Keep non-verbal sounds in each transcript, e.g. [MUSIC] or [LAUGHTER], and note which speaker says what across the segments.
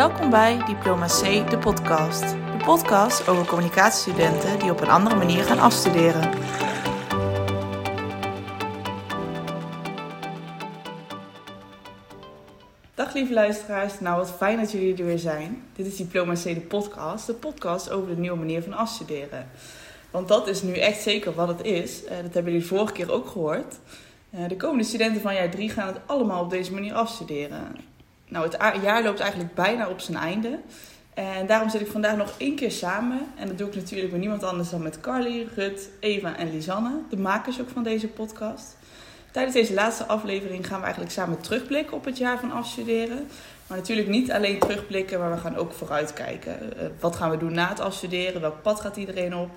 Speaker 1: Welkom bij Diploma C, de podcast. De podcast over communicatiestudenten die op een andere manier gaan afstuderen. Dag lieve luisteraars, nou wat fijn dat jullie er weer zijn. Dit is Diploma C, de podcast. De podcast over de nieuwe manier van afstuderen. Want dat is nu echt zeker wat het is. Eh, dat hebben jullie vorige keer ook gehoord. Eh, de komende studenten van jaar 3 gaan het allemaal op deze manier afstuderen. Nou, het jaar loopt eigenlijk bijna op zijn einde. En daarom zit ik vandaag nog één keer samen. En dat doe ik natuurlijk met niemand anders dan met Carly, Rut, Eva en Lisanne, de makers ook van deze podcast. Tijdens deze laatste aflevering gaan we eigenlijk samen terugblikken op het jaar van afstuderen. Maar natuurlijk niet alleen terugblikken, maar we gaan ook vooruitkijken. Uh, wat gaan we doen na het afstuderen? Welk pad gaat iedereen op?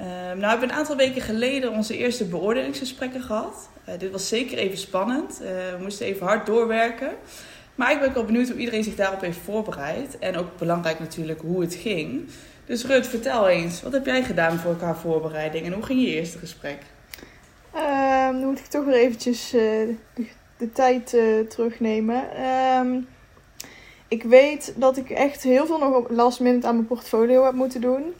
Speaker 1: Uh, nou, we hebben een aantal weken geleden onze eerste beoordelingsgesprekken gehad. Uh, dit was zeker even spannend. we moesten even hard doorwerken. Maar ik ben ook wel benieuwd hoe iedereen zich daarop heeft voorbereid. En ook belangrijk natuurlijk hoe het ging. Dus Rut, vertel eens, wat heb jij gedaan voor elkaar voorbereiding en hoe ging je eerste gesprek?
Speaker 2: Uh, dan moet ik toch weer eventjes uh, de, tijd uh, terugnemen. Uh, ik weet dat ik echt heel veel nog last minute aan mijn portfolio heb moeten doen.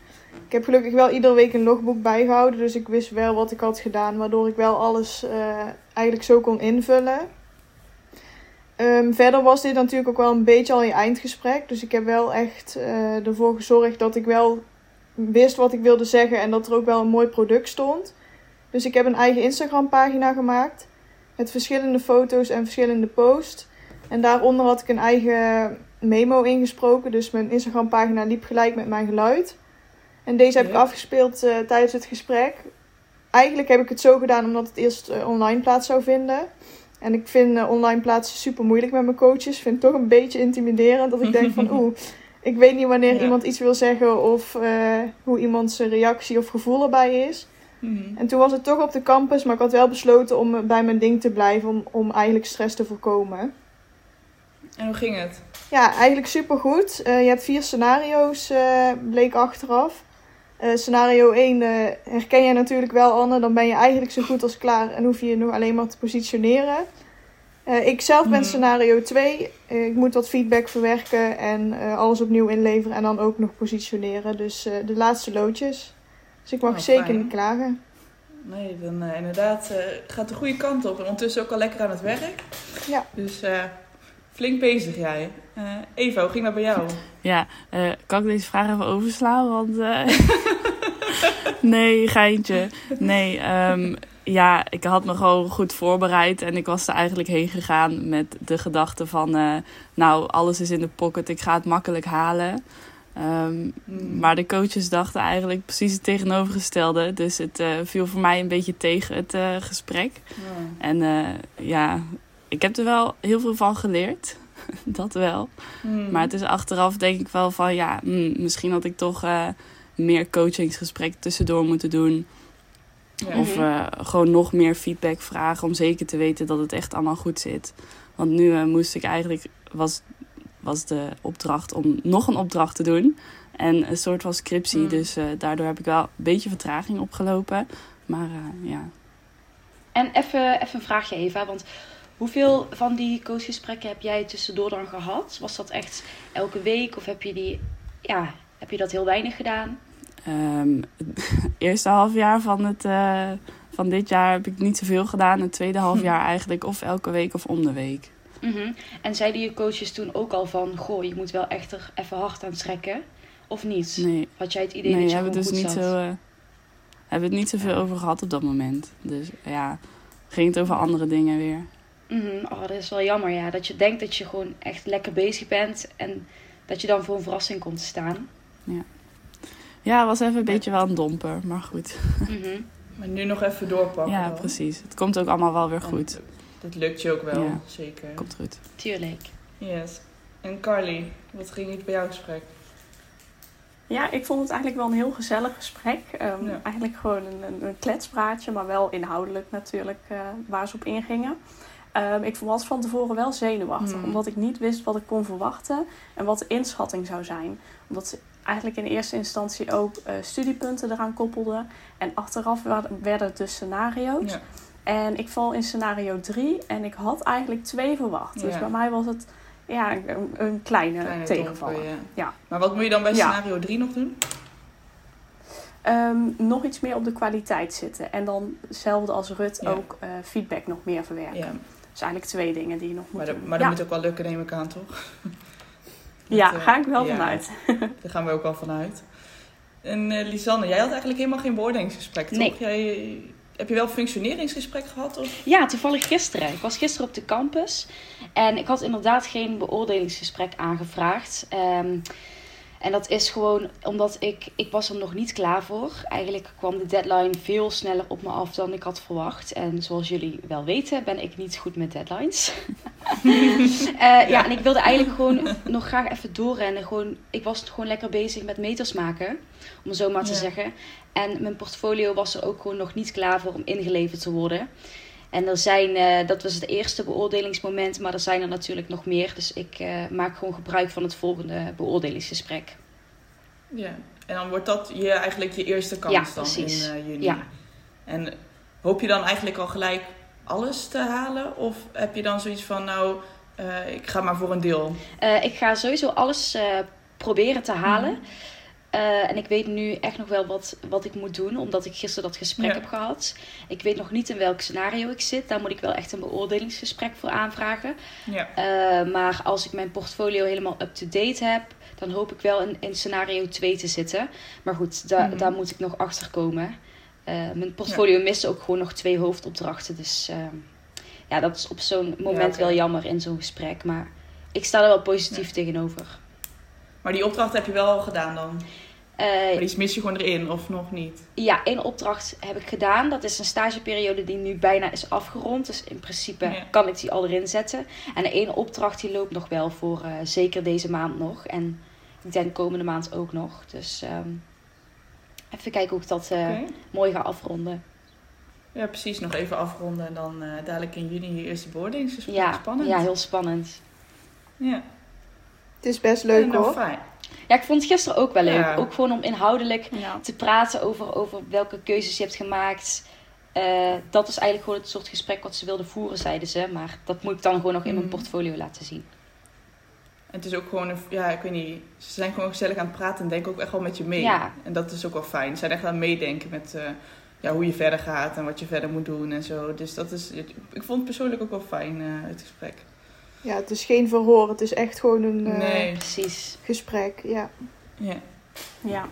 Speaker 2: Ik heb gelukkig wel iedere week een logboek bijgehouden. Dus ik wist wel wat ik had gedaan. Waardoor ik wel alles eh, eigenlijk zo kon invullen. Um, verder was dit natuurlijk ook wel een beetje al je eindgesprek. Dus ik heb wel echt uh, ervoor gezorgd dat ik wel wist wat ik wilde zeggen. En dat er ook wel een mooi product stond. Dus ik heb een eigen Instagram pagina gemaakt. Met verschillende foto's en verschillende posts. En daaronder had ik een eigen memo ingesproken. Dus mijn Instagram pagina liep gelijk met mijn geluid. En deze heb ik afgespeeld uh, tijdens het gesprek. Eigenlijk heb ik het zo gedaan omdat het eerst uh, online plaats zou vinden. En ik vind uh, online plaatsen super moeilijk met mijn coaches. Ik vind het toch een beetje intimiderend. Dat ik denk van [LAUGHS] oeh, ik weet niet wanneer ja. iemand iets wil zeggen. Of uh, hoe iemands reactie of gevoel erbij is. Mm -hmm. En toen was het toch op de campus. Maar ik had wel besloten om bij mijn ding te blijven. Om, om eigenlijk stress te voorkomen.
Speaker 1: En hoe ging het?
Speaker 2: Ja, eigenlijk super goed. Uh, je hebt vier scenario's, bleek achteraf. Uh, scenario 1 uh, herken je natuurlijk wel, Anne. Dan ben je eigenlijk zo goed als klaar en hoef je je nog alleen maar te positioneren. Uh, ik zelf ben mm. scenario 2. ik moet wat feedback verwerken en alles opnieuw inleveren en dan ook nog positioneren. Dus de laatste loodjes. Dus ik mag oh, zeker fijn. niet klagen.
Speaker 1: Nee, dan inderdaad gaat de goede kant op. En ondertussen ook al lekker aan het werk.
Speaker 2: Ja.
Speaker 1: Dus flink bezig jij. Uh, Eva, hoe ging dat bij jou?
Speaker 3: Ja, uh, kan ik deze vraag even overslaan? Want. Uh... [LAUGHS] nee, geintje. Nee, um, ja, ik had me gewoon goed voorbereid. En ik was er eigenlijk heen gegaan met de gedachte van... nou, alles is in de pocket, ik ga het makkelijk halen. Um, mm. Maar de coaches dachten eigenlijk precies het tegenovergestelde. Dus het viel voor mij een beetje tegen het gesprek. Ja. En ja, ik heb er wel heel veel van geleerd. [LAUGHS] dat wel. Mm. Maar het is achteraf denk ik wel van ja, mm, misschien had ik toch uh, meer coachingsgesprekken tussendoor moeten doen. Ja. Of uh, gewoon nog meer feedback vragen om zeker te weten dat het echt allemaal goed zit. Want nu uh, moest ik eigenlijk, was, was de opdracht om nog een opdracht te doen. En een soort van scriptie. Mm. Dus daardoor heb ik wel een beetje vertraging opgelopen. Maar ja.
Speaker 4: En even, even een vraagje Eva, want Hoeveel van die coachgesprekken heb jij tussendoor dan gehad? Was dat echt elke week of heb je, die, ja, heb je dat heel weinig gedaan?
Speaker 3: Um, het [LAUGHS] eerste half jaar van, het, uh, van dit jaar heb ik niet zoveel gedaan. Het tweede half jaar [LAUGHS] eigenlijk of elke week of om de week.
Speaker 4: Mm -hmm. En zeiden je coaches toen ook al van... Goh, je moet wel echt er even hard aan trekken? Of niet?
Speaker 3: Nee.
Speaker 4: Had jij het idee
Speaker 3: nee,
Speaker 4: dat je
Speaker 3: hebben dus niet
Speaker 4: zat?
Speaker 3: Zo, uh, hebben het niet zoveel over gehad op dat moment. Dus ja, ging het over andere dingen weer.
Speaker 4: Mm -hmm. Oh, dat is wel jammer, ja. Dat je denkt dat je gewoon echt lekker bezig bent. En dat je dan voor een verrassing komt te staan.
Speaker 3: Ja, ja was even een beetje wel een domper, maar goed.
Speaker 4: Mm -hmm.
Speaker 1: Maar nu nog even doorpakken.
Speaker 3: Ja,
Speaker 1: dan.
Speaker 3: precies. Het komt ook allemaal wel weer goed.
Speaker 1: En dat lukt je ook wel,
Speaker 3: Ja.
Speaker 1: zeker.
Speaker 3: Komt goed.
Speaker 4: Tuurlijk.
Speaker 1: Yes. En Carly, wat ging het bij jouw gesprek?
Speaker 5: Ja, ik vond het eigenlijk wel een heel gezellig gesprek. Um,
Speaker 1: Ja.
Speaker 5: Eigenlijk gewoon een, een, een kletspraatje, maar wel inhoudelijk natuurlijk uh, waar ze op ingingen. Um, ik was van tevoren wel zenuwachtig,
Speaker 1: Hmm.
Speaker 5: omdat ik niet wist wat ik kon verwachten en wat de inschatting zou zijn. Omdat ze eigenlijk in eerste instantie ook uh, studiepunten eraan koppelden. En achteraf werden het dus scenario's.
Speaker 1: Ja.
Speaker 5: En ik val in scenario 3 en ik had eigenlijk twee verwacht. Dus bij mij was het ja, een, een kleine,
Speaker 1: Kleine
Speaker 5: tegenvaller.
Speaker 1: domper, ja.
Speaker 5: Ja.
Speaker 1: Maar wat moet je dan bij scenario 3 nog doen?
Speaker 5: Ehm, nog iets meer op de kwaliteit zitten. En dan hetzelfde als Rut ook eh, feedback nog meer verwerken. Dus eigenlijk twee dingen die je nog moet
Speaker 1: maar, dat,
Speaker 5: doen.
Speaker 1: maar dat
Speaker 5: ja,
Speaker 1: moet ook wel lukken, neem ik aan, toch? [LAUGHS]
Speaker 5: ja
Speaker 1: Dat, eh,
Speaker 5: ga ik wel
Speaker 1: ja.
Speaker 5: vanuit. [LAUGHS]
Speaker 1: Daar gaan we ook al vanuit. En eh, Lisanne, jij had eigenlijk helemaal geen beoordelingsgesprek, toch?
Speaker 4: Nee.
Speaker 1: Jij, heb je wel een functioneringsgesprek gehad? Of?
Speaker 4: Ja, toevallig gisteren. Ik was gisteren op de campus en ik had inderdaad geen beoordelingsgesprek aangevraagd. Ehm, en dat is gewoon omdat ik, ik was er nog niet klaar voor. Eigenlijk kwam de deadline veel sneller op me af dan ik had verwacht. En zoals jullie wel weten, ben ik niet goed met deadlines. [LAUGHS] Eh, ja. en ik wilde eigenlijk gewoon nog graag even doorrennen. Gewoon, ik was gewoon lekker bezig met meters maken, om zo maar te
Speaker 1: Ja.
Speaker 4: zeggen. En mijn portfolio was er ook gewoon nog niet klaar voor om ingeleverd te worden. En er zijn, eh, dat was het eerste beoordelingsmoment, maar er zijn er natuurlijk nog meer. Dus ik eh, maak gewoon gebruik van het volgende beoordelingsgesprek.
Speaker 1: Ja. En dan wordt dat je, eigenlijk je eerste kans
Speaker 4: Ja,
Speaker 1: dan
Speaker 4: precies.
Speaker 1: in eh, juni.
Speaker 4: Ja.
Speaker 1: En hoop je dan eigenlijk al gelijk alles te halen? Of heb je dan zoiets van, nou, ik ga maar voor een deel?
Speaker 4: Ik ga sowieso alles proberen te halen.
Speaker 1: Mhm.
Speaker 4: Eh, en ik weet nu echt nog wel wat, wat ik moet doen, omdat ik gisteren dat gesprek
Speaker 1: Ja.
Speaker 4: heb gehad. Ik weet nog niet in welk scenario ik zit. Daar moet ik wel echt een beoordelingsgesprek voor aanvragen.
Speaker 1: Ja.
Speaker 4: Eh, maar als ik mijn portfolio helemaal up-to-date heb, dan hoop ik wel in, in scenario 2 te zitten. Maar goed, da-
Speaker 1: Mhm.
Speaker 4: daar moet ik nog achter komen. Eh, mijn portfolio mist ook gewoon nog twee hoofdopdrachten. Dus eh, ja, dat is op zo'n moment wel jammer in zo'n gesprek. Maar ik sta er wel positief tegenover.
Speaker 1: Maar die opdracht heb je wel al gedaan dan?
Speaker 4: Eh,
Speaker 1: Maar die mis je gewoon erin, of nog niet?
Speaker 4: ja, één opdracht heb ik gedaan. Dat is een stageperiode die nu bijna is afgerond. Dus in principe
Speaker 1: Ja.
Speaker 4: kan ik die al erin zetten. En de ene opdracht die loopt nog wel voor eh, zeker deze maand nog. En ik denk komende maand ook nog. Dus ehm, even kijken hoe ik dat eh, mooi ga afronden.
Speaker 1: Ja, precies. Nog even afronden en dan eh, dadelijk in juni je eerste beoordelingsgesprek.
Speaker 4: Ja,
Speaker 1: Spannend.
Speaker 4: ja, heel spannend.
Speaker 1: Ja.
Speaker 2: Het is best leuk
Speaker 1: Ja, nou,
Speaker 2: hoor.
Speaker 1: fijn.
Speaker 4: Ja, ik vond het gisteren ook wel leuk.
Speaker 1: Ja.
Speaker 4: Ook gewoon om inhoudelijk
Speaker 5: Ja.
Speaker 4: te praten over, over welke keuzes je hebt gemaakt. Eh, dat is eigenlijk gewoon het soort gesprek wat ze wilden voeren, zeiden ze. Maar dat moet ik dan gewoon nog in mijn
Speaker 1: Mhm.
Speaker 4: portfolio laten zien.
Speaker 1: En het is ook gewoon, een, ja, ik weet niet, ze zijn gewoon gezellig aan het praten en denken ook echt wel met je mee.
Speaker 4: Ja.
Speaker 1: En dat is ook wel fijn. Ze zijn echt aan het meedenken met eh, ja, hoe je verder gaat en wat je verder moet doen en zo. Dus dat is, ik vond het persoonlijk ook wel fijn, eh, het gesprek.
Speaker 2: Ja, het is geen verhoor. Het is echt gewoon een eh,
Speaker 1: Nee.
Speaker 4: Precies.
Speaker 2: gesprek. Ja.
Speaker 1: Ja.
Speaker 5: Ja.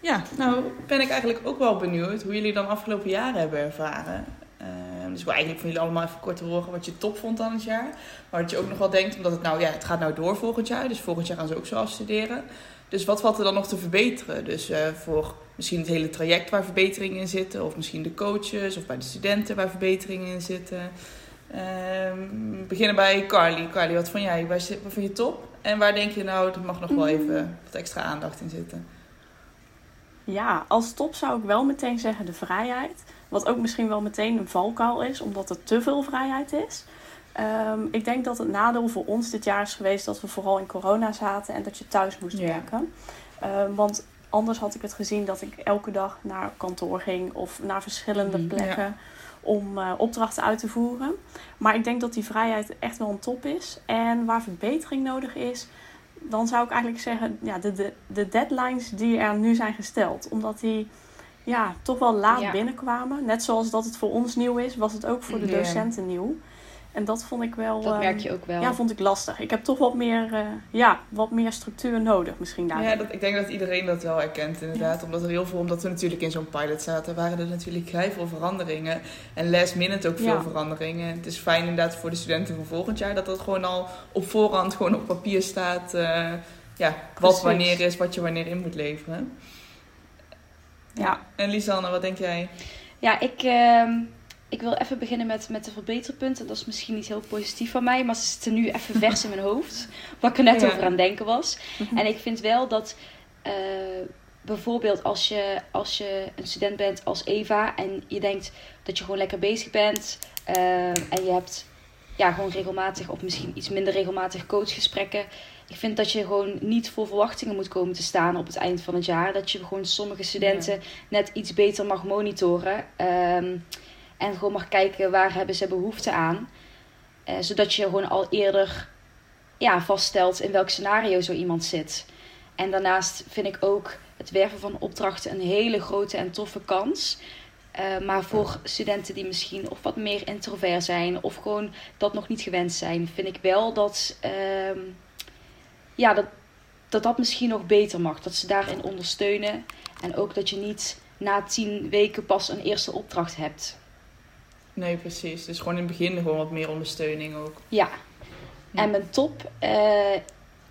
Speaker 1: ja, nou ben ik eigenlijk ook wel benieuwd hoe jullie dan afgelopen jaren hebben ervaren. Eh, dus ik wil eigenlijk van jullie allemaal even kort horen wat je top vond aan het jaar. Maar dat je ook nog wel denkt, omdat het nou, ja, het gaat nou door volgend jaar. Dus volgend jaar gaan ze ook zo afstuderen. Dus wat valt er dan nog te verbeteren? Dus eh, voor misschien het hele traject waar verbeteringen in zitten. Of misschien de coaches of bij de studenten waar verbeteringen in zitten. We beginnen bij Carly. Carly, wat vond jij? Waar, wat vond je top? En waar denk je nou, er mag nog wel even wat extra aandacht in zitten?
Speaker 5: Ja, als top zou ik wel meteen zeggen de vrijheid. Wat ook misschien wel meteen een valkuil is, omdat er te veel vrijheid is. Ehm, ik denk dat het nadeel voor ons dit jaar is geweest dat we vooral in corona zaten en dat je thuis moest
Speaker 1: Ja.
Speaker 5: werken. Ehm, want anders had ik het gezien dat ik elke dag naar kantoor ging of naar verschillende
Speaker 1: Mhm.
Speaker 5: plekken om eh, opdrachten uit te voeren. Maar ik denk dat die vrijheid echt wel een top is. En waar verbetering nodig is, dan zou ik eigenlijk zeggen, ja, de, de, de deadlines die er nu zijn gesteld. Omdat die ja, toch wel laat
Speaker 4: Ja.
Speaker 5: binnenkwamen. Net zoals dat het voor ons nieuw is, was het ook voor de docenten nieuw. En dat vond ik wel.
Speaker 4: Dat
Speaker 5: ehm,
Speaker 4: merk je ook wel.
Speaker 5: Ja, vond ik lastig. Ik heb toch wat meer, eh, ja, wat meer structuur nodig misschien daar.
Speaker 1: Ja, dat, ik denk dat iedereen dat wel herkent inderdaad. Omdat er heel veel, omdat we natuurlijk in zo'n pilot zaten, waren er natuurlijk heel veel veranderingen. En last minute ook veel
Speaker 5: Ja.
Speaker 1: veranderingen. Het is fijn inderdaad voor de studenten van volgend jaar dat dat gewoon al op voorhand gewoon op papier staat. eh, ja, wat
Speaker 5: Precies.
Speaker 1: wanneer is, wat je wanneer in moet leveren.
Speaker 5: Ja.
Speaker 1: En Lisanne, wat denk jij?
Speaker 4: Ja, ik, ehm, ik wil even beginnen met, met de verbeterpunten. Dat is misschien niet heel positief van mij, maar ze zitten nu even vers in mijn hoofd. Wat ik er net
Speaker 1: Ja.
Speaker 4: over aan het denken was.
Speaker 5: Mhm.
Speaker 4: En ik vind wel dat eh, bijvoorbeeld als je, als je een student bent als Eva en je denkt dat je gewoon lekker bezig bent eh, en je hebt ja, gewoon regelmatig of misschien iets minder regelmatig coachgesprekken. Ik vind dat je gewoon niet voor verwachtingen moet komen te staan op het eind van het jaar. Dat je gewoon sommige studenten net iets beter mag monitoren. ehm, en gewoon mag kijken waar hebben ze behoefte aan. Eh, zodat je gewoon al eerder ja, vaststelt in welk scenario zo iemand zit. En daarnaast vind ik ook het werven van opdrachten een hele grote en toffe kans. Uh, maar voor studenten die misschien of wat meer introvert zijn of gewoon dat nog niet gewend zijn, vind ik wel dat, uh, ja, dat, dat dat misschien nog beter mag. Dat ze daarin ondersteunen. En ook dat je niet na tien weken pas een eerste opdracht hebt.
Speaker 1: Nee, precies. Dus gewoon in het begin gewoon wat meer ondersteuning ook.
Speaker 4: Ja. En mijn top uh,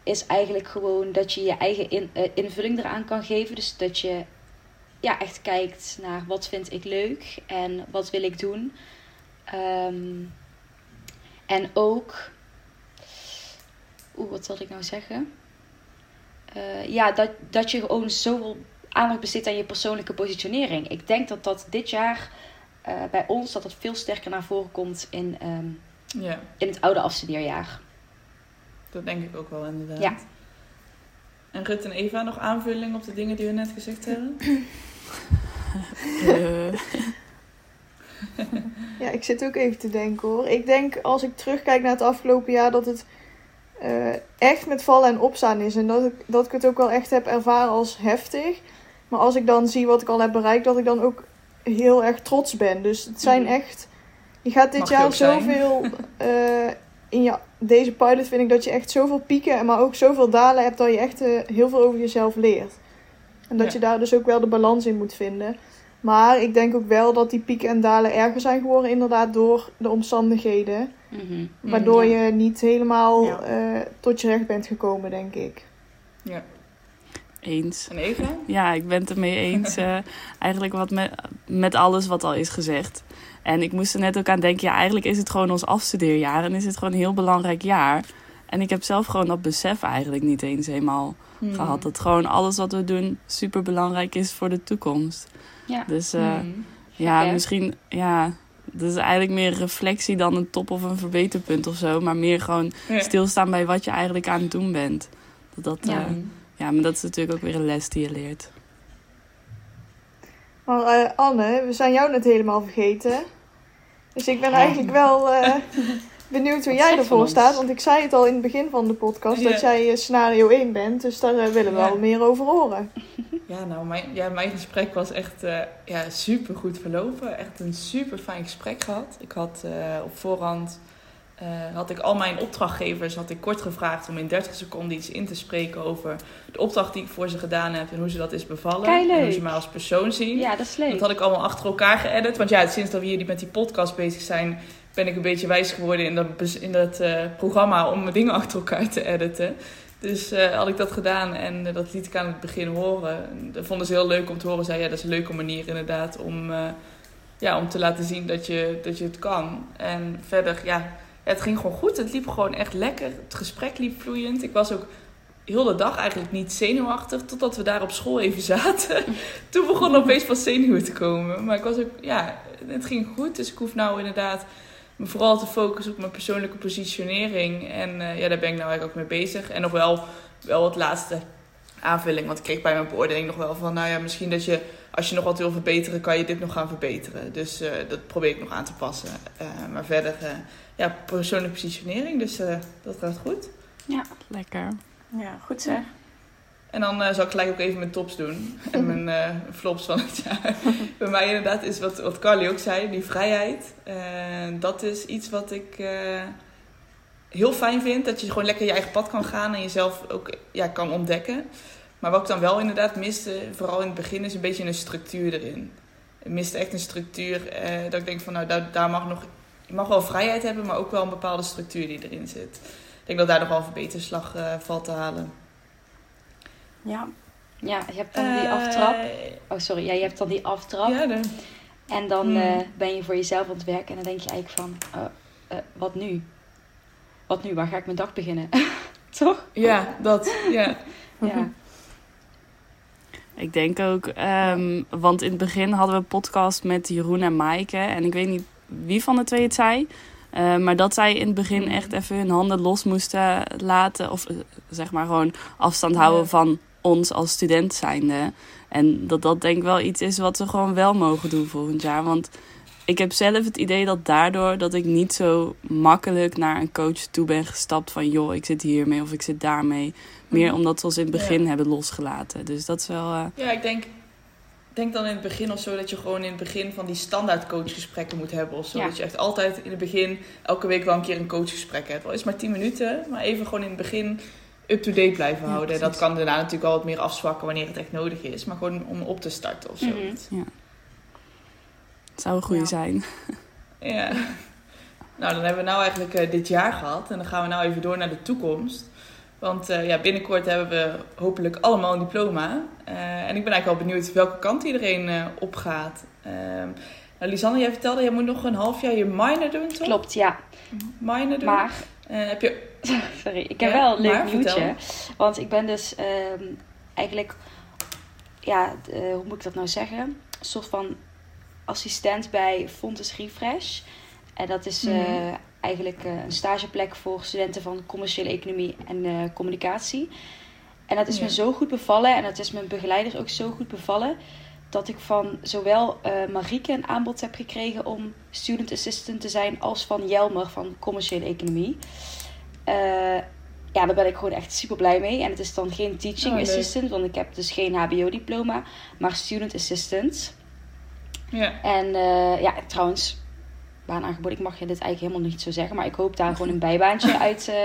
Speaker 4: is eigenlijk gewoon dat je je eigen in, uh, invulling eraan kan geven. Dus dat je ja, echt kijkt naar wat vind ik leuk en wat wil ik doen. Um, en ook, oeh, wat wil ik nou zeggen? Uh, ja, dat, dat je gewoon zoveel aandacht besteedt aan je persoonlijke positionering. Ik denk dat dat dit jaar uh, bij ons dat dat veel sterker naar voren komt in, um,
Speaker 1: ja.
Speaker 4: in het oude afstudeerjaar.
Speaker 1: Dat denk ik ook wel inderdaad.
Speaker 4: Ja.
Speaker 1: En Rut en Eva, nog aanvulling op de dingen die we net gezegd hebben? [CLEARS THROAT]
Speaker 2: uh. [LAUGHS] ja, ik zit ook even te denken hoor. Ik denk als ik terugkijk naar het afgelopen jaar dat het uh, echt met vallen en opstaan is. En dat ik, dat ik het ook wel echt heb ervaren als heftig. Maar als ik dan zie wat ik al heb bereikt, dat ik dan ook heel erg trots ben. Dus het zijn echt. Je gaat dit
Speaker 1: Mag
Speaker 2: jaar zoveel. Uh, in je, deze pilot vind ik dat je echt zoveel pieken, maar ook zoveel dalen hebt dat je echt uh, heel veel over jezelf leert. En dat
Speaker 1: Ja.
Speaker 2: je daar dus ook wel de balans in moet vinden. Maar ik denk ook wel dat die pieken en dalen erger zijn geworden, inderdaad, door de omstandigheden.
Speaker 4: Mhm.
Speaker 2: Waardoor
Speaker 1: ja.
Speaker 2: je niet helemaal
Speaker 5: Ja.
Speaker 2: eh, tot je recht bent gekomen, denk ik.
Speaker 1: Ja.
Speaker 3: Eens.
Speaker 1: En?
Speaker 3: Ja, ik ben het ermee eens. eh, [LAUGHS] eigenlijk wat met, met alles wat al is gezegd. En ik moest er net ook aan denken, ja, eigenlijk is het gewoon ons afstudeerjaar en is het gewoon een heel belangrijk jaar. En ik heb zelf gewoon dat besef eigenlijk niet eens helemaal
Speaker 1: Hmm.
Speaker 3: gehad. Dat gewoon alles wat we doen super belangrijk is voor de toekomst.
Speaker 4: Ja.
Speaker 3: Dus eh,
Speaker 1: Hmm.
Speaker 3: ja, misschien, ja, dat is eigenlijk meer reflectie dan een top of een verbeterpunt of zo. Maar meer gewoon
Speaker 1: Ja.
Speaker 3: stilstaan bij wat je eigenlijk aan het doen bent. Dat, dat,
Speaker 4: Ja.
Speaker 3: ja. Ja, maar dat is natuurlijk ook weer een les die je leert.
Speaker 2: Maar eh, Anne, we zijn jou net helemaal vergeten. Dus ik ben
Speaker 4: Ja.
Speaker 2: eigenlijk wel eh, [LAUGHS] benieuwd hoe jij ervoor staat. Want ik zei het al in het begin van de podcast
Speaker 1: Ja.
Speaker 2: dat jij eh, scenario 1 bent. Dus daar willen we
Speaker 1: Ja.
Speaker 2: wel meer over horen. [LAUGHS]
Speaker 1: Ja, nou, mijn, ja, mijn gesprek was echt eh, ja, super goed verlopen. Echt een super fijn gesprek gehad. Ik had eh, op voorhand eh, had ik al mijn opdrachtgevers had ik kort gevraagd om in 30 seconden iets in te spreken over de opdracht die ik voor ze gedaan heb en hoe ze dat is bevallen. En hoe ze mij als persoon zien.
Speaker 4: Ja, dat is leuk.
Speaker 1: Dat had ik allemaal achter elkaar geëdit. Want ja, sinds dat we hier met die podcast bezig zijn, ben ik een beetje wijs geworden in dat, in dat eh, programma om mijn dingen achter elkaar te editen. Dus eh, had ik dat gedaan en dat liet ik aan het begin horen. En dat vonden ze heel leuk om te horen. Zei ja, dat is een leuke manier inderdaad om, ja, om te laten zien dat je, dat je het kan. En verder, ja, het ging gewoon goed. Het liep gewoon echt lekker. Het gesprek liep vloeiend. Ik was ook heel de dag eigenlijk niet zenuwachtig. Totdat we daar op school even [LAUGHS] zaten. Toen begon opeens pas zenuwen te komen. Maar ik was ook, ja, het ging goed. Dus ik hoef nou inderdaad me vooral te focussen op mijn persoonlijke positionering. En eh, ja, daar ben ik nou eigenlijk ook mee bezig. En nog wel, wel wat laatste aanvulling. Want ik kreeg bij mijn beoordeling nog wel van, nou ja, misschien dat je, als je nog wat wil verbeteren, kan je dit nog gaan verbeteren. Dus eh, dat probeer ik nog aan te passen. Eh, maar verder, ja, persoonlijke positionering. Dus eh, dat gaat goed.
Speaker 3: Lekker.
Speaker 5: Ja, goed zeg.
Speaker 1: En dan eh, zal ik gelijk ook even mijn tops doen. En [LAUGHS] mijn eh, flops van het jaar. [LAUGHS] Bij mij inderdaad is wat, wat Carly ook zei, die vrijheid. Dat is iets wat ik eh, heel fijn vind. Dat je gewoon lekker je eigen pad kan gaan en jezelf ook ja, kan ontdekken. Maar wat ik dan wel inderdaad miste, vooral in het begin, is een beetje een structuur erin. Ik miste echt een structuur eh, dat ik denk van nou, daar, daar mag nog... Je mag wel vrijheid hebben, maar ook wel een bepaalde structuur die erin zit. Ik denk dat daar nog wel een verbeterslag eh, valt te halen.
Speaker 5: Ja,
Speaker 4: Ja, je hebt dan die
Speaker 1: Eh,
Speaker 4: aftrap. Oh, sorry. Ja, je hebt dan die aftrap.
Speaker 1: Ja, de,
Speaker 4: En dan
Speaker 1: Hmm.
Speaker 4: eh, ben je voor jezelf aan het werken. En dan denk je eigenlijk van... eh, eh, wat nu? Wat nu? Waar ga ik mijn dag beginnen? [LAUGHS] Toch?
Speaker 1: ja, dat. Ja.
Speaker 4: Ja.
Speaker 3: Ik denk ook, ehm, want in het begin hadden we een podcast met Jeroen en Maaike. En ik weet niet wie van de twee het zei. eh, maar dat zij in het begin
Speaker 1: Mhm.
Speaker 3: echt even hun handen los moesten laten. Of eh, zeg maar gewoon afstand houden
Speaker 1: Ja.
Speaker 3: van ons als student zijnde. En dat dat denk ik wel iets is wat we gewoon wel mogen doen volgend jaar. Want ik heb zelf het idee dat daardoor dat ik niet zo makkelijk naar een coach toe ben gestapt van joh, ik zit hiermee of ik zit daarmee. Meer
Speaker 1: Mhm.
Speaker 3: omdat we ons in het begin
Speaker 1: Ja.
Speaker 3: hebben losgelaten. Dus dat is wel. eh,
Speaker 1: Ja, ik denk, denk dan in het begin of zo dat je gewoon in het begin van die standaard coachgesprekken moet hebben of zo.
Speaker 4: Ja.
Speaker 1: Dat je echt altijd in het begin elke week wel een keer een coachgesprek hebt. Al is maar 10 minuten, maar even gewoon in het begin up-to-date blijven
Speaker 3: Ja,
Speaker 1: houden.
Speaker 3: precies.
Speaker 1: dat kan daarna natuurlijk wel wat meer afzwakken wanneer het echt nodig is. Maar gewoon om op te starten of zo.
Speaker 4: Mhm.
Speaker 3: zou een goede
Speaker 4: Ja.
Speaker 3: zijn.
Speaker 1: Ja. [LAUGHS] Nou, dan hebben we nou eigenlijk eh, dit jaar gehad. En dan gaan we nou even door naar de toekomst. Want eh, ja, binnenkort hebben we hopelijk allemaal een diploma. Eh, en ik ben eigenlijk wel benieuwd welke kant iedereen eh opgaat. Ehm nou, Lisanne, jij vertelde, jij moet nog een half jaar je minor doen, toch?
Speaker 4: Klopt, ja.
Speaker 1: Minor doen.
Speaker 4: Maar,
Speaker 1: heb je... [LAUGHS]
Speaker 4: sorry, ik heb
Speaker 1: Ja,
Speaker 4: wel een leuk nieuwtje. Want ik ben dus ehm, eigenlijk, ja, hoe moet ik dat nou zeggen? Een soort van assistent bij Fontes Refresh. En dat is
Speaker 1: Mhm.
Speaker 4: Eigenlijk eh, een stageplek voor studenten van commerciële economie en eh, communicatie. En dat is
Speaker 1: Ja.
Speaker 4: me zo goed bevallen en dat is mijn begeleiders ook zo goed bevallen. Dat ik van zowel eh Marieke een aanbod heb gekregen om student assistant te zijn, als van Jelmer van commerciële economie. Ja, daar ben ik gewoon echt super blij mee. En het is dan geen teaching
Speaker 1: Oh,
Speaker 4: assistant, want ik heb dus geen HBO-diploma, maar student assistant.
Speaker 1: Ja.
Speaker 4: En eh, ja, trouwens, baanaangebod, ik mag je dit eigenlijk helemaal niet zo zeggen, maar ik hoop daar gewoon een [LAUGHS] bijbaantje uit eh,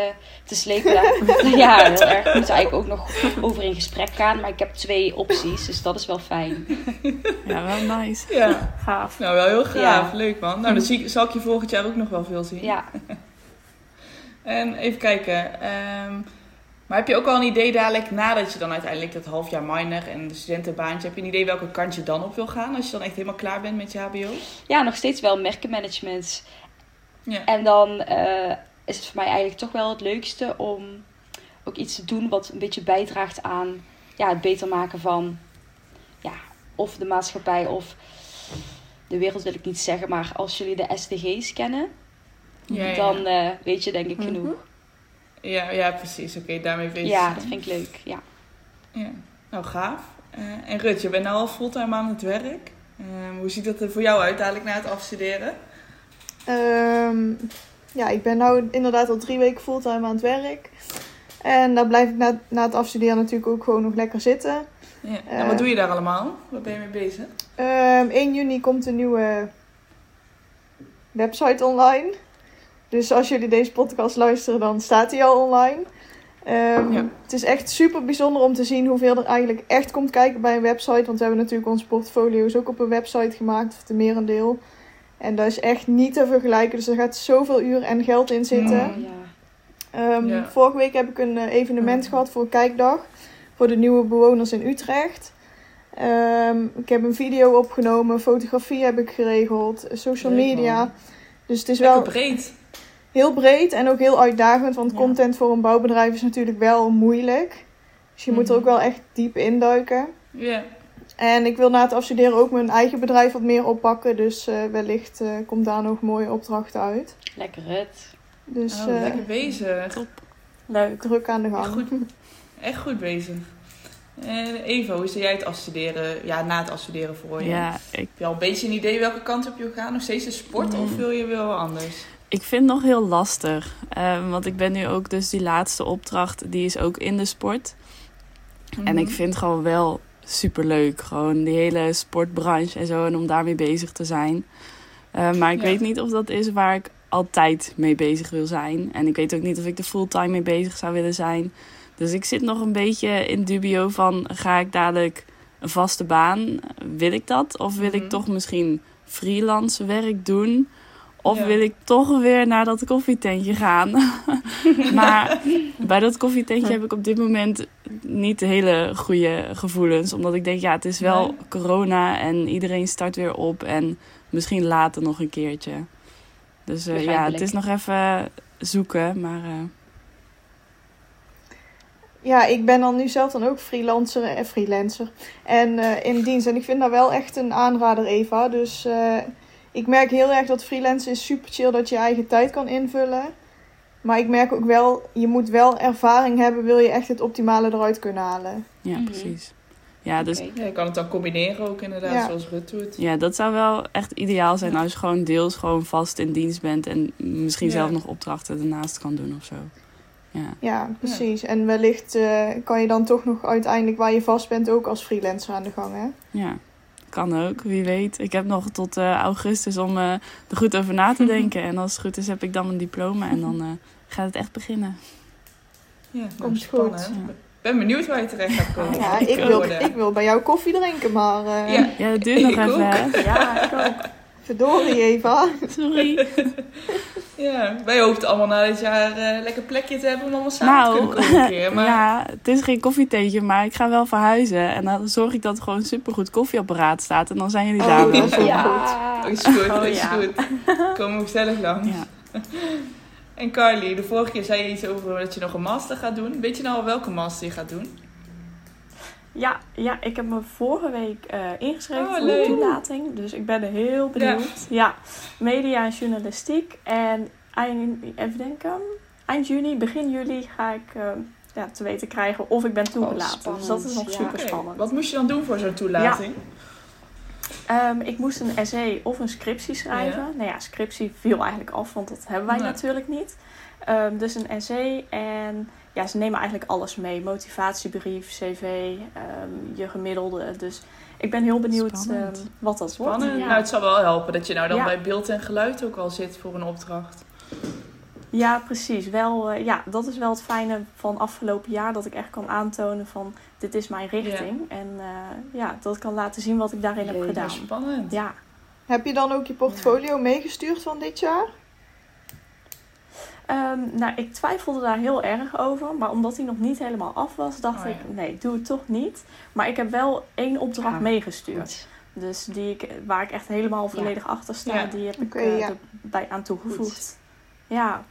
Speaker 4: te slepen. [LAUGHS] ja, heel erg. We moeten eigenlijk ook nog over in gesprek gaan, maar ik heb twee opties, dus dat is wel fijn.
Speaker 3: Ja, wel nice.
Speaker 1: ja.
Speaker 5: Gaaf.
Speaker 1: Nou, wel heel gaaf.
Speaker 4: Ja.
Speaker 1: Leuk, man. Nou, dan zie ik, zal ik je volgend jaar ook nog wel veel zien.
Speaker 4: Ja, [LAUGHS]
Speaker 1: En even kijken. ehm, maar heb je ook al een idee dadelijk, nadat je dan uiteindelijk dat half jaar minor en de studentenbaantje, heb je een idee welke kant je dan op wil gaan als je dan echt helemaal klaar bent met je HBO?
Speaker 4: ja nog steeds wel merkenmanagement.
Speaker 1: Ja.
Speaker 4: En dan eh, is het voor mij eigenlijk toch wel het leukste om ook iets te doen wat een beetje bijdraagt aan ja, het beter maken van ja, of de maatschappij of de wereld wil ik niet zeggen, maar als jullie de SDG's kennen,
Speaker 1: Ja, ja.
Speaker 4: dan eh, weet je denk ik
Speaker 5: Mhm.
Speaker 4: genoeg.
Speaker 1: Ja, ja, precies. Oké, daarmee weet je.
Speaker 4: Ja, dat vind ik leuk. Ja.
Speaker 1: Ja. Nou, gaaf. Eh, en Rut, je bent nou al fulltime aan het werk. Ehm, hoe ziet dat er voor jou uit dadelijk na het afstuderen?
Speaker 2: Ehm, ja, ik ben nou inderdaad al drie weken fulltime aan het werk. En daar blijf ik na, na het afstuderen natuurlijk ook gewoon nog lekker zitten.
Speaker 1: Ja.
Speaker 2: Eh.
Speaker 1: en wat doe je daar allemaal? Waar ben je mee bezig?
Speaker 2: Ehm 1 juni komt een nieuwe website online. Dus als jullie deze podcast luisteren, dan staat die al online. Ehm,
Speaker 1: Ja.
Speaker 2: Het is echt super bijzonder om te zien hoeveel er eigenlijk echt komt kijken bij een website. Want we hebben natuurlijk onze portfolio's ook op een website gemaakt, of de merendeel. En dat is echt niet te vergelijken. Dus er gaat zoveel uur en geld in zitten.
Speaker 4: Ja.
Speaker 2: Ehm,
Speaker 1: Ja.
Speaker 2: Vorige week heb ik een eh, evenement gehad voor een kijkdag. Voor de nieuwe bewoners in Utrecht. Ehm, ik heb een video opgenomen. Fotografie heb ik geregeld. Social media. Dus het is
Speaker 1: Lekker
Speaker 2: wel
Speaker 1: breed.
Speaker 2: Heel breed en ook heel uitdagend. Want
Speaker 1: Ja.
Speaker 2: content voor een bouwbedrijf is natuurlijk wel moeilijk. Dus je moet er
Speaker 1: Mhm.
Speaker 2: ook wel echt diep induiken.
Speaker 1: Ja.
Speaker 2: En ik wil na het afstuderen ook mijn eigen bedrijf wat meer oppakken. Dus eh, wellicht eh, komt daar nog mooie opdrachten uit.
Speaker 4: Lekker het.
Speaker 2: Dus
Speaker 1: Oh,
Speaker 2: eh,
Speaker 1: lekker bezig.
Speaker 5: Leuk.
Speaker 2: druk aan de gang.
Speaker 1: Echt goed, echt goed bezig. En Eva, hoe zie jij het afstuderen? Ja, na het afstuderen voor je?
Speaker 3: Ja, ik,
Speaker 1: Heb je al een beetje een idee welke kant op je wil gaan? Nog steeds de sport of
Speaker 3: Mm.
Speaker 1: wil je wel anders?
Speaker 3: Ik vind het nog heel lastig. Ehm, want ik ben nu ook dus die laatste opdracht, die is ook in de sport. En
Speaker 1: Mhm.
Speaker 3: ik vind het gewoon wel super leuk. Gewoon die hele sportbranche en zo. En om daarmee bezig te zijn. Eh, maar ik
Speaker 1: Ja.
Speaker 3: weet niet of dat is waar ik altijd mee bezig wil zijn. En ik weet ook niet of ik er fulltime mee bezig zou willen zijn. Dus ik zit nog een beetje in dubio van... ga ik dadelijk een vaste baan? Wil ik dat? Of wil
Speaker 1: Mhm.
Speaker 3: ik toch misschien freelance werk doen? Of
Speaker 1: Ja.
Speaker 3: wil ik toch weer naar dat koffietentje gaan? [LAUGHS] maar bij dat koffietentje heb ik op dit moment niet hele goede gevoelens. Omdat ik denk, ja, het is wel
Speaker 1: Nee.
Speaker 3: corona en iedereen start weer op. En misschien later nog een keertje. Dus eh, ja, het is nog even zoeken. Maar eh,
Speaker 2: Ja, ik ben dan nu zelf dan ook freelancer en freelancer en eh, in dienst. En ik vind dat wel echt een aanrader, Eva. Dus eh, ik merk heel erg dat freelancen is super chill dat je je eigen tijd kan invullen. Maar ik merk ook wel, je moet wel ervaring hebben, wil je echt het optimale eruit kunnen halen.
Speaker 3: ja,
Speaker 4: Mhm.
Speaker 3: precies. Ja, dus.
Speaker 1: Ja, je kan het dan combineren ook inderdaad,
Speaker 2: Ja.
Speaker 1: zoals Rut doet.
Speaker 3: ja, dat zou wel echt ideaal zijn als je gewoon deels gewoon vast in dienst bent en misschien
Speaker 1: Ja.
Speaker 3: zelf nog opdrachten ernaast kan doen of zo. Ja,
Speaker 2: Ja, precies. En wellicht eh, kan je dan toch nog uiteindelijk waar je vast bent ook als freelancer aan de gang, hè?
Speaker 3: ja. Kan ook, wie weet. Ik heb nog tot eh, augustus om eh, er goed over na te [LAUGHS] denken. En als het goed is, heb ik dan mijn diploma en dan eh, gaat het echt beginnen.
Speaker 1: Ja,
Speaker 2: Komt
Speaker 3: goed.
Speaker 1: Ik ben benieuwd waar je terecht gaat komen.
Speaker 2: Ja,
Speaker 3: ik
Speaker 2: wil, ik wil bij jou koffie drinken, maar eh
Speaker 1: Ja.
Speaker 3: Ja, dat duurt nog
Speaker 1: Ik
Speaker 3: even,
Speaker 1: ook.
Speaker 3: hè?
Speaker 5: Ja, ik ook.
Speaker 2: verdorie Eva. [LAUGHS]
Speaker 3: Sorry. [LAUGHS]
Speaker 1: Ja, wij hoopten allemaal na dit jaar eh, een lekker plekje te hebben om allemaal samen
Speaker 3: Nou,
Speaker 1: te kunnen komen een keer. Maar [LAUGHS]
Speaker 3: Ja, het is geen koffietheetje, maar ik ga wel verhuizen. En dan zorg ik dat er gewoon een supergoed koffieapparaat staat. En dan zijn jullie
Speaker 2: Oh,
Speaker 3: daar wel.
Speaker 2: dat is wel
Speaker 4: Ja.
Speaker 1: Oh, is goed,
Speaker 5: Oh,
Speaker 1: is
Speaker 5: ja.
Speaker 1: goed. Komen we gezellig langs.
Speaker 3: Ja.
Speaker 1: En Carly, de vorige keer zei je iets over dat je nog een master gaat doen. Weet je nou al welke master je gaat doen?
Speaker 5: Ja, ja, ik heb me vorige week eh, ingeschreven
Speaker 1: Oh,
Speaker 5: voor de toelating. Dus ik ben heel benieuwd. Ja, media en journalistiek. En eind, even denken, eind juni, begin juli ga ik eh, ja, te weten krijgen of ik ben toegelaten. dus dat is nog
Speaker 4: ja.
Speaker 5: super spannend.
Speaker 1: Wat moest je dan doen voor zo'n toelating?
Speaker 5: Ehm, ik moest een essay of een scriptie schrijven.
Speaker 1: Ja.
Speaker 5: Nou ja, scriptie viel eigenlijk af, want dat hebben wij
Speaker 1: Nee.
Speaker 5: natuurlijk niet. Ehm, dus een essay en ja, ze nemen eigenlijk alles mee. Motivatiebrief, cv, ehm, je gemiddelde. Dus ik ben heel benieuwd
Speaker 3: Spannend.
Speaker 5: ehm, wat dat
Speaker 1: Spannend.
Speaker 5: wordt.
Speaker 1: Nou, het zal wel helpen dat je nou dan
Speaker 5: Ja.
Speaker 1: bij beeld en geluid ook al zit voor een opdracht.
Speaker 5: Ja, precies. Wel, eh, ja, dat is wel het fijne van afgelopen jaar. Dat ik echt kan aantonen van dit is mijn richting. En eh, ja, dat ik kan laten zien wat ik daarin heb
Speaker 4: Leuk.
Speaker 5: gedaan.
Speaker 1: Nou, spannend.
Speaker 5: Ja,
Speaker 2: Heb je dan ook je portfolio meegestuurd van dit jaar?
Speaker 5: Ehm, nou, ik twijfelde daar heel erg over. Maar omdat hij nog niet helemaal af was, dacht
Speaker 1: Oh, ja.
Speaker 5: ik, nee, doe het toch niet. Maar ik heb wel één opdracht
Speaker 4: Ja.
Speaker 5: meegestuurd.
Speaker 4: Goed.
Speaker 5: Dus die ik, waar ik echt helemaal volledig achter sta,
Speaker 1: Ja.
Speaker 5: die heb ik
Speaker 2: ja.
Speaker 5: erbij aan toegevoegd. Ja,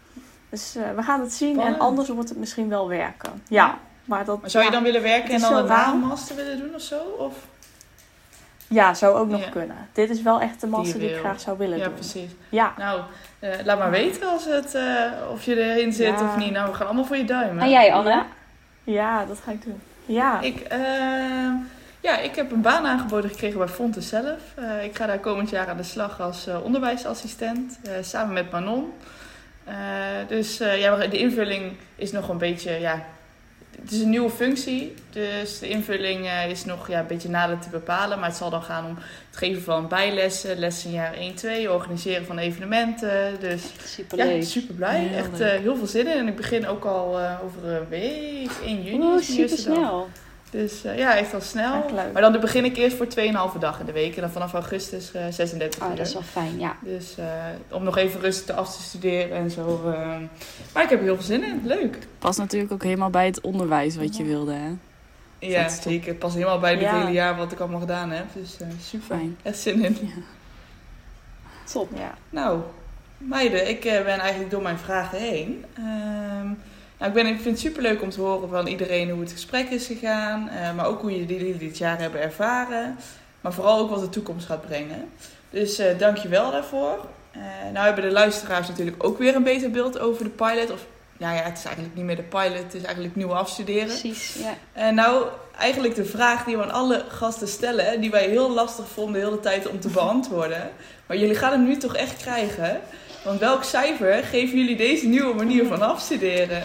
Speaker 5: dus eh, we gaan het zien.
Speaker 1: Spannend.
Speaker 5: En anders wordt het misschien wel werken. Ja, maar dat...
Speaker 1: Maar zou je
Speaker 5: ja.
Speaker 1: dan willen werken en dan een master willen doen of zo? Of?
Speaker 5: Ja, zou ook nog
Speaker 1: Ja.
Speaker 5: kunnen. Dit is wel echt de
Speaker 1: Die
Speaker 5: master die, ik graag zou willen
Speaker 1: Ja,
Speaker 5: doen.
Speaker 1: precies.
Speaker 5: Ja,
Speaker 1: Nou, eh, laat maar weten als het, eh, of je erin zit
Speaker 5: Ja.
Speaker 1: of niet. Nou, we gaan allemaal voor je duimen.
Speaker 4: En jij, Anne?
Speaker 5: Ja. dat ga ik doen. Ja,
Speaker 1: Ik, ehm, ja, ik heb een baan aangeboden gekregen bij Fontes zelf. Eh, ik ga daar komend jaar aan de slag als onderwijsassistent, samen met Manon. Dus ja, de invulling is nog een beetje, ja, het is een nieuwe functie. Dus de invulling eh, is nog ja, een beetje nader te bepalen. Maar het zal dan gaan om het geven van bijlessen, lessen in jaar 1, 2, organiseren van evenementen. Dus
Speaker 4: Super
Speaker 1: ja, super blij.
Speaker 3: Heel
Speaker 1: Echt eh, heel veel zin in. En ik begin ook al eh, over een week, 1 juni. Mijn
Speaker 4: super snel.
Speaker 1: Dus eh, ja, echt al snel.
Speaker 5: Echt leuk.
Speaker 1: Maar dan begin ik eerst voor 2,5 dag in de week. En dan vanaf augustus eh 36
Speaker 4: Oh,
Speaker 1: uur.
Speaker 4: dat is wel fijn, ja.
Speaker 1: Dus eh, om nog even rustig af te studeren en zo. eh. Maar ik heb er heel veel zin in. Leuk.
Speaker 3: Past natuurlijk ook helemaal bij het onderwijs wat je wilde, hè?
Speaker 1: Ja, zeker. Het past helemaal bij dit
Speaker 5: Ja.
Speaker 1: hele jaar wat ik allemaal gedaan heb. Dus eh, super.
Speaker 3: Fijn.
Speaker 1: Echt zin in.
Speaker 4: Top.
Speaker 5: ja.
Speaker 1: Nou, meiden, ik eh, ben eigenlijk door mijn vragen heen. Ehm, nou, ik, ben, ik vind het superleuk om te horen van iedereen hoe het gesprek is gegaan. eh, maar ook hoe jullie dit jaar hebben ervaren. Maar vooral ook wat de toekomst gaat brengen. Dus eh dank je wel daarvoor. Eh, nou hebben de luisteraars natuurlijk ook weer een beter beeld over de pilot. Of, nou ja, het is eigenlijk niet meer de pilot, het is eigenlijk nieuw afstuderen.
Speaker 4: Precies, ja.
Speaker 1: En nou, eigenlijk de vraag die we aan alle gasten stellen, die wij heel lastig vonden de hele tijd om te beantwoorden. Maar jullie gaan hem nu toch echt krijgen. Want welk cijfer geven jullie deze nieuwe manier van afstuderen?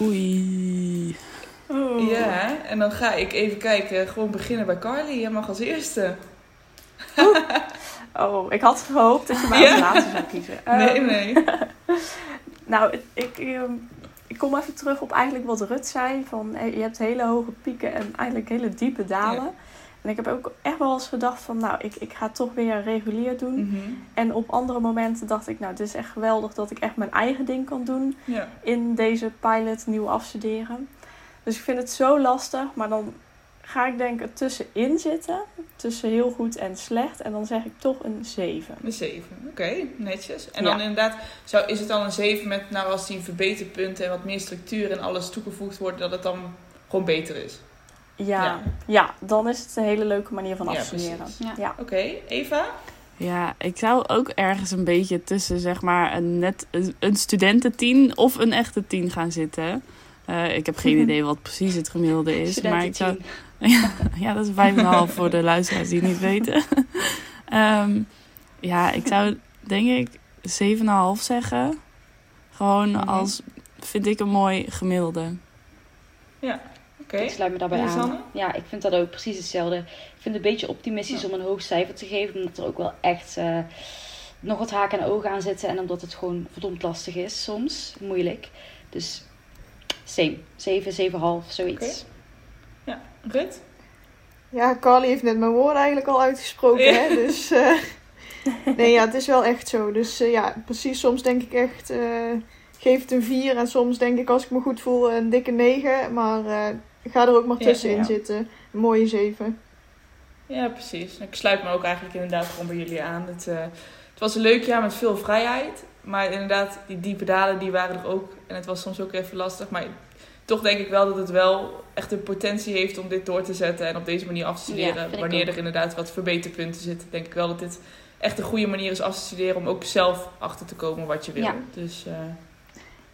Speaker 3: Oei.
Speaker 5: Oeh.
Speaker 1: Ja, en dan ga ik even kijken, gewoon beginnen bij Carly. Jij mag als eerste.
Speaker 5: Oh, ik had gehoopt dat je mij
Speaker 1: Ja.
Speaker 5: als laatste zou kiezen. [LAUGHS]
Speaker 1: Nee,
Speaker 5: Ehm,
Speaker 1: nee. [LAUGHS]
Speaker 5: Nou, ik, ik, ehm, ik kom even terug op eigenlijk wat Rut zei. Van, eh, je hebt hele hoge pieken en eigenlijk hele diepe dalen.
Speaker 1: Ja.
Speaker 5: En ik heb ook echt wel eens gedacht van, nou, ik, ik ga het toch weer regulier doen.
Speaker 1: Mhm.
Speaker 5: En op andere momenten dacht ik, nou, dit is echt geweldig dat ik echt mijn eigen ding kan doen
Speaker 1: Ja.
Speaker 5: in deze pilot nieuw afstuderen. Dus ik vind het zo lastig, maar dan ga ik denk ik tussenin zitten. Tussen heel goed en slecht. En dan zeg ik toch een 7.
Speaker 1: Een 7. Oké, netjes. En
Speaker 5: Ja.
Speaker 1: dan inderdaad, zou, is het dan een 7 met, nou als die verbeterpunten en wat meer structuur en alles toegevoegd wordt, dat het dan gewoon beter is?
Speaker 5: Ja,
Speaker 1: Ja.
Speaker 5: ja. dan is het een hele leuke manier van
Speaker 1: Ja,
Speaker 5: afstuderen. Ja.
Speaker 4: Ja.
Speaker 1: Oké, Eva?
Speaker 3: Ja, ik zou ook ergens een beetje tussen zeg maar een net een, studententien of een echte tien gaan zitten. Eh, ik heb geen [LAUGHS] idee wat precies het gemiddelde is. Maar ik zou,
Speaker 4: Studententien. [LAUGHS]
Speaker 3: ja, dat is 5,5 voor de luisteraars die het niet weten. [LAUGHS] Ehm, ja, ik zou denk ik 7,5 zeggen. Gewoon
Speaker 1: Mhm.
Speaker 3: als, vind ik een mooi gemiddelde.
Speaker 1: Oké.
Speaker 4: Ik sluit me daarbij aan. Ja, ik vind dat ook precies hetzelfde. Ik vind het een beetje optimistisch
Speaker 1: Ja.
Speaker 4: om een hoog cijfer te geven. Omdat er ook wel echt eh, nog wat haken en ogen aan zitten. En omdat het gewoon verdomd lastig is soms. Moeilijk. Dus same. 7, 7,5, zoiets.
Speaker 1: Rut?
Speaker 2: Ja, Carly heeft net mijn woorden eigenlijk al uitgesproken,
Speaker 1: Ja.
Speaker 2: hè. [LAUGHS] Dus, eh, nee, ja, het is wel echt zo. Dus eh, ja, precies, soms denk ik echt, eh, geef het een 4. En soms denk ik, als ik me goed voel, een dikke 9. Maar eh, ga er ook maar tussenin
Speaker 1: ja.
Speaker 2: zitten. Een mooie 7.
Speaker 1: Ja, precies. Ik sluit me ook eigenlijk inderdaad gewoon bij jullie aan. Het, eh, het was een leuk jaar met veel vrijheid. Maar inderdaad, die diepe dalen die waren er ook. En het was soms ook even lastig. Maar toch denk ik wel dat het wel echt de potentie heeft om dit door te zetten. En op deze manier af te studeren. Wanneer er inderdaad wat verbeterpunten zitten. Denk ik wel dat dit echt een goede manier is af te studeren. Om ook zelf achter te komen wat je wil.
Speaker 4: Ja.
Speaker 1: Dus eh,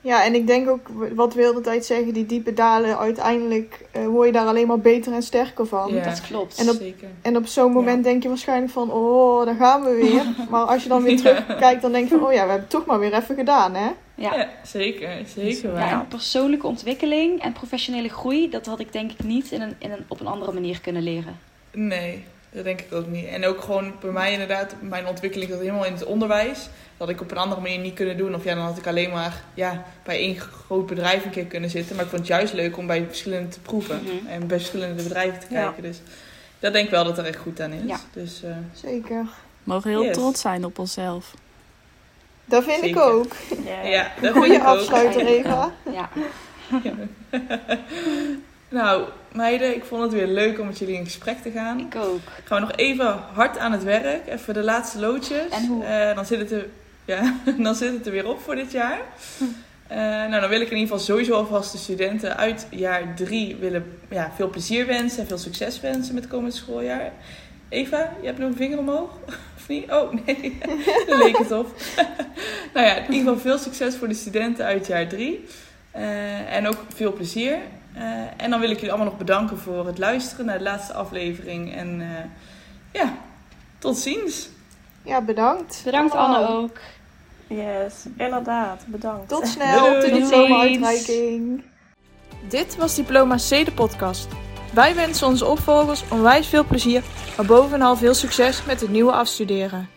Speaker 2: Ja, en ik denk ook, wat we de tijd zeggen, die diepe dalen, uiteindelijk eh, word je daar alleen maar beter en sterker van.
Speaker 1: Ja.
Speaker 4: Dat klopt.
Speaker 2: En op-
Speaker 1: zeker.
Speaker 2: En op zo'n moment denk je waarschijnlijk van, oh, daar gaan we weer. [LAUGHS] Maar als je dan weer terugkijkt, dan denk je van, oh ja, we hebben het toch maar weer even gedaan, hè?
Speaker 4: ja.
Speaker 1: Ja, zeker. Zeker waar.
Speaker 4: Ja, en persoonlijke ontwikkeling en professionele groei, dat had ik denk ik niet in een, in een, op een andere manier kunnen leren.
Speaker 1: Nee, dat denk ik ook niet. En ook gewoon bij mij inderdaad, mijn ontwikkeling zat helemaal in het onderwijs. Dat had ik op een andere manier niet kunnen doen. Of ja, dan had ik alleen maar ja, bij één groot bedrijf een keer kunnen zitten. Maar ik vond het juist leuk om bij verschillende te proeven.
Speaker 4: Mhm.
Speaker 1: En bij verschillende bedrijven te
Speaker 5: Ja.
Speaker 1: kijken. Dus dat denk ik wel dat er echt goed aan is.
Speaker 4: Ja.
Speaker 1: Dus eh,
Speaker 2: Zeker.
Speaker 3: We mogen heel
Speaker 1: Yes.
Speaker 3: trots zijn op onszelf.
Speaker 2: Dat vind ik ook.
Speaker 5: Ja.
Speaker 1: ja, dat vind ook.
Speaker 2: afsluiter, Eva.
Speaker 4: Ja, [LAUGHS]
Speaker 1: nou, meiden, ik vond het weer leuk om met jullie in gesprek te gaan.
Speaker 4: ik ook.
Speaker 1: Gaan we nog even hard aan het werk. Even de laatste loodjes.
Speaker 4: En hoe?
Speaker 1: Eh, dan, zit het er, ja, [LAUGHS] dan zit het er weer op voor dit jaar. Eh, nou, dan wil ik in ieder geval sowieso alvast de studenten uit jaar drie willen ja, veel plezier wensen en veel succes wensen met het komende schooljaar. Eva, je hebt nog een vinger omhoog? [LAUGHS] Of niet? Oh, nee. [LAUGHS] dat leek het op. nou ja, in ieder geval veel succes voor de studenten uit jaar drie. Eh, en ook veel plezier. Eh, en dan wil ik jullie allemaal nog bedanken voor het luisteren naar de laatste aflevering. En eh, ja, tot ziens.
Speaker 2: Ja, bedankt.
Speaker 4: Bedankt
Speaker 2: allemaal.
Speaker 4: Anne ook.
Speaker 5: Yes, inderdaad. Bedankt.
Speaker 2: Tot [LAUGHS] snel op de
Speaker 1: Doei.
Speaker 2: diploma-uitreiking.
Speaker 1: Dit was Diploma C, de podcast. Wij wensen onze opvolgers onwijs veel plezier, maar bovenal veel succes met het nieuwe afstuderen.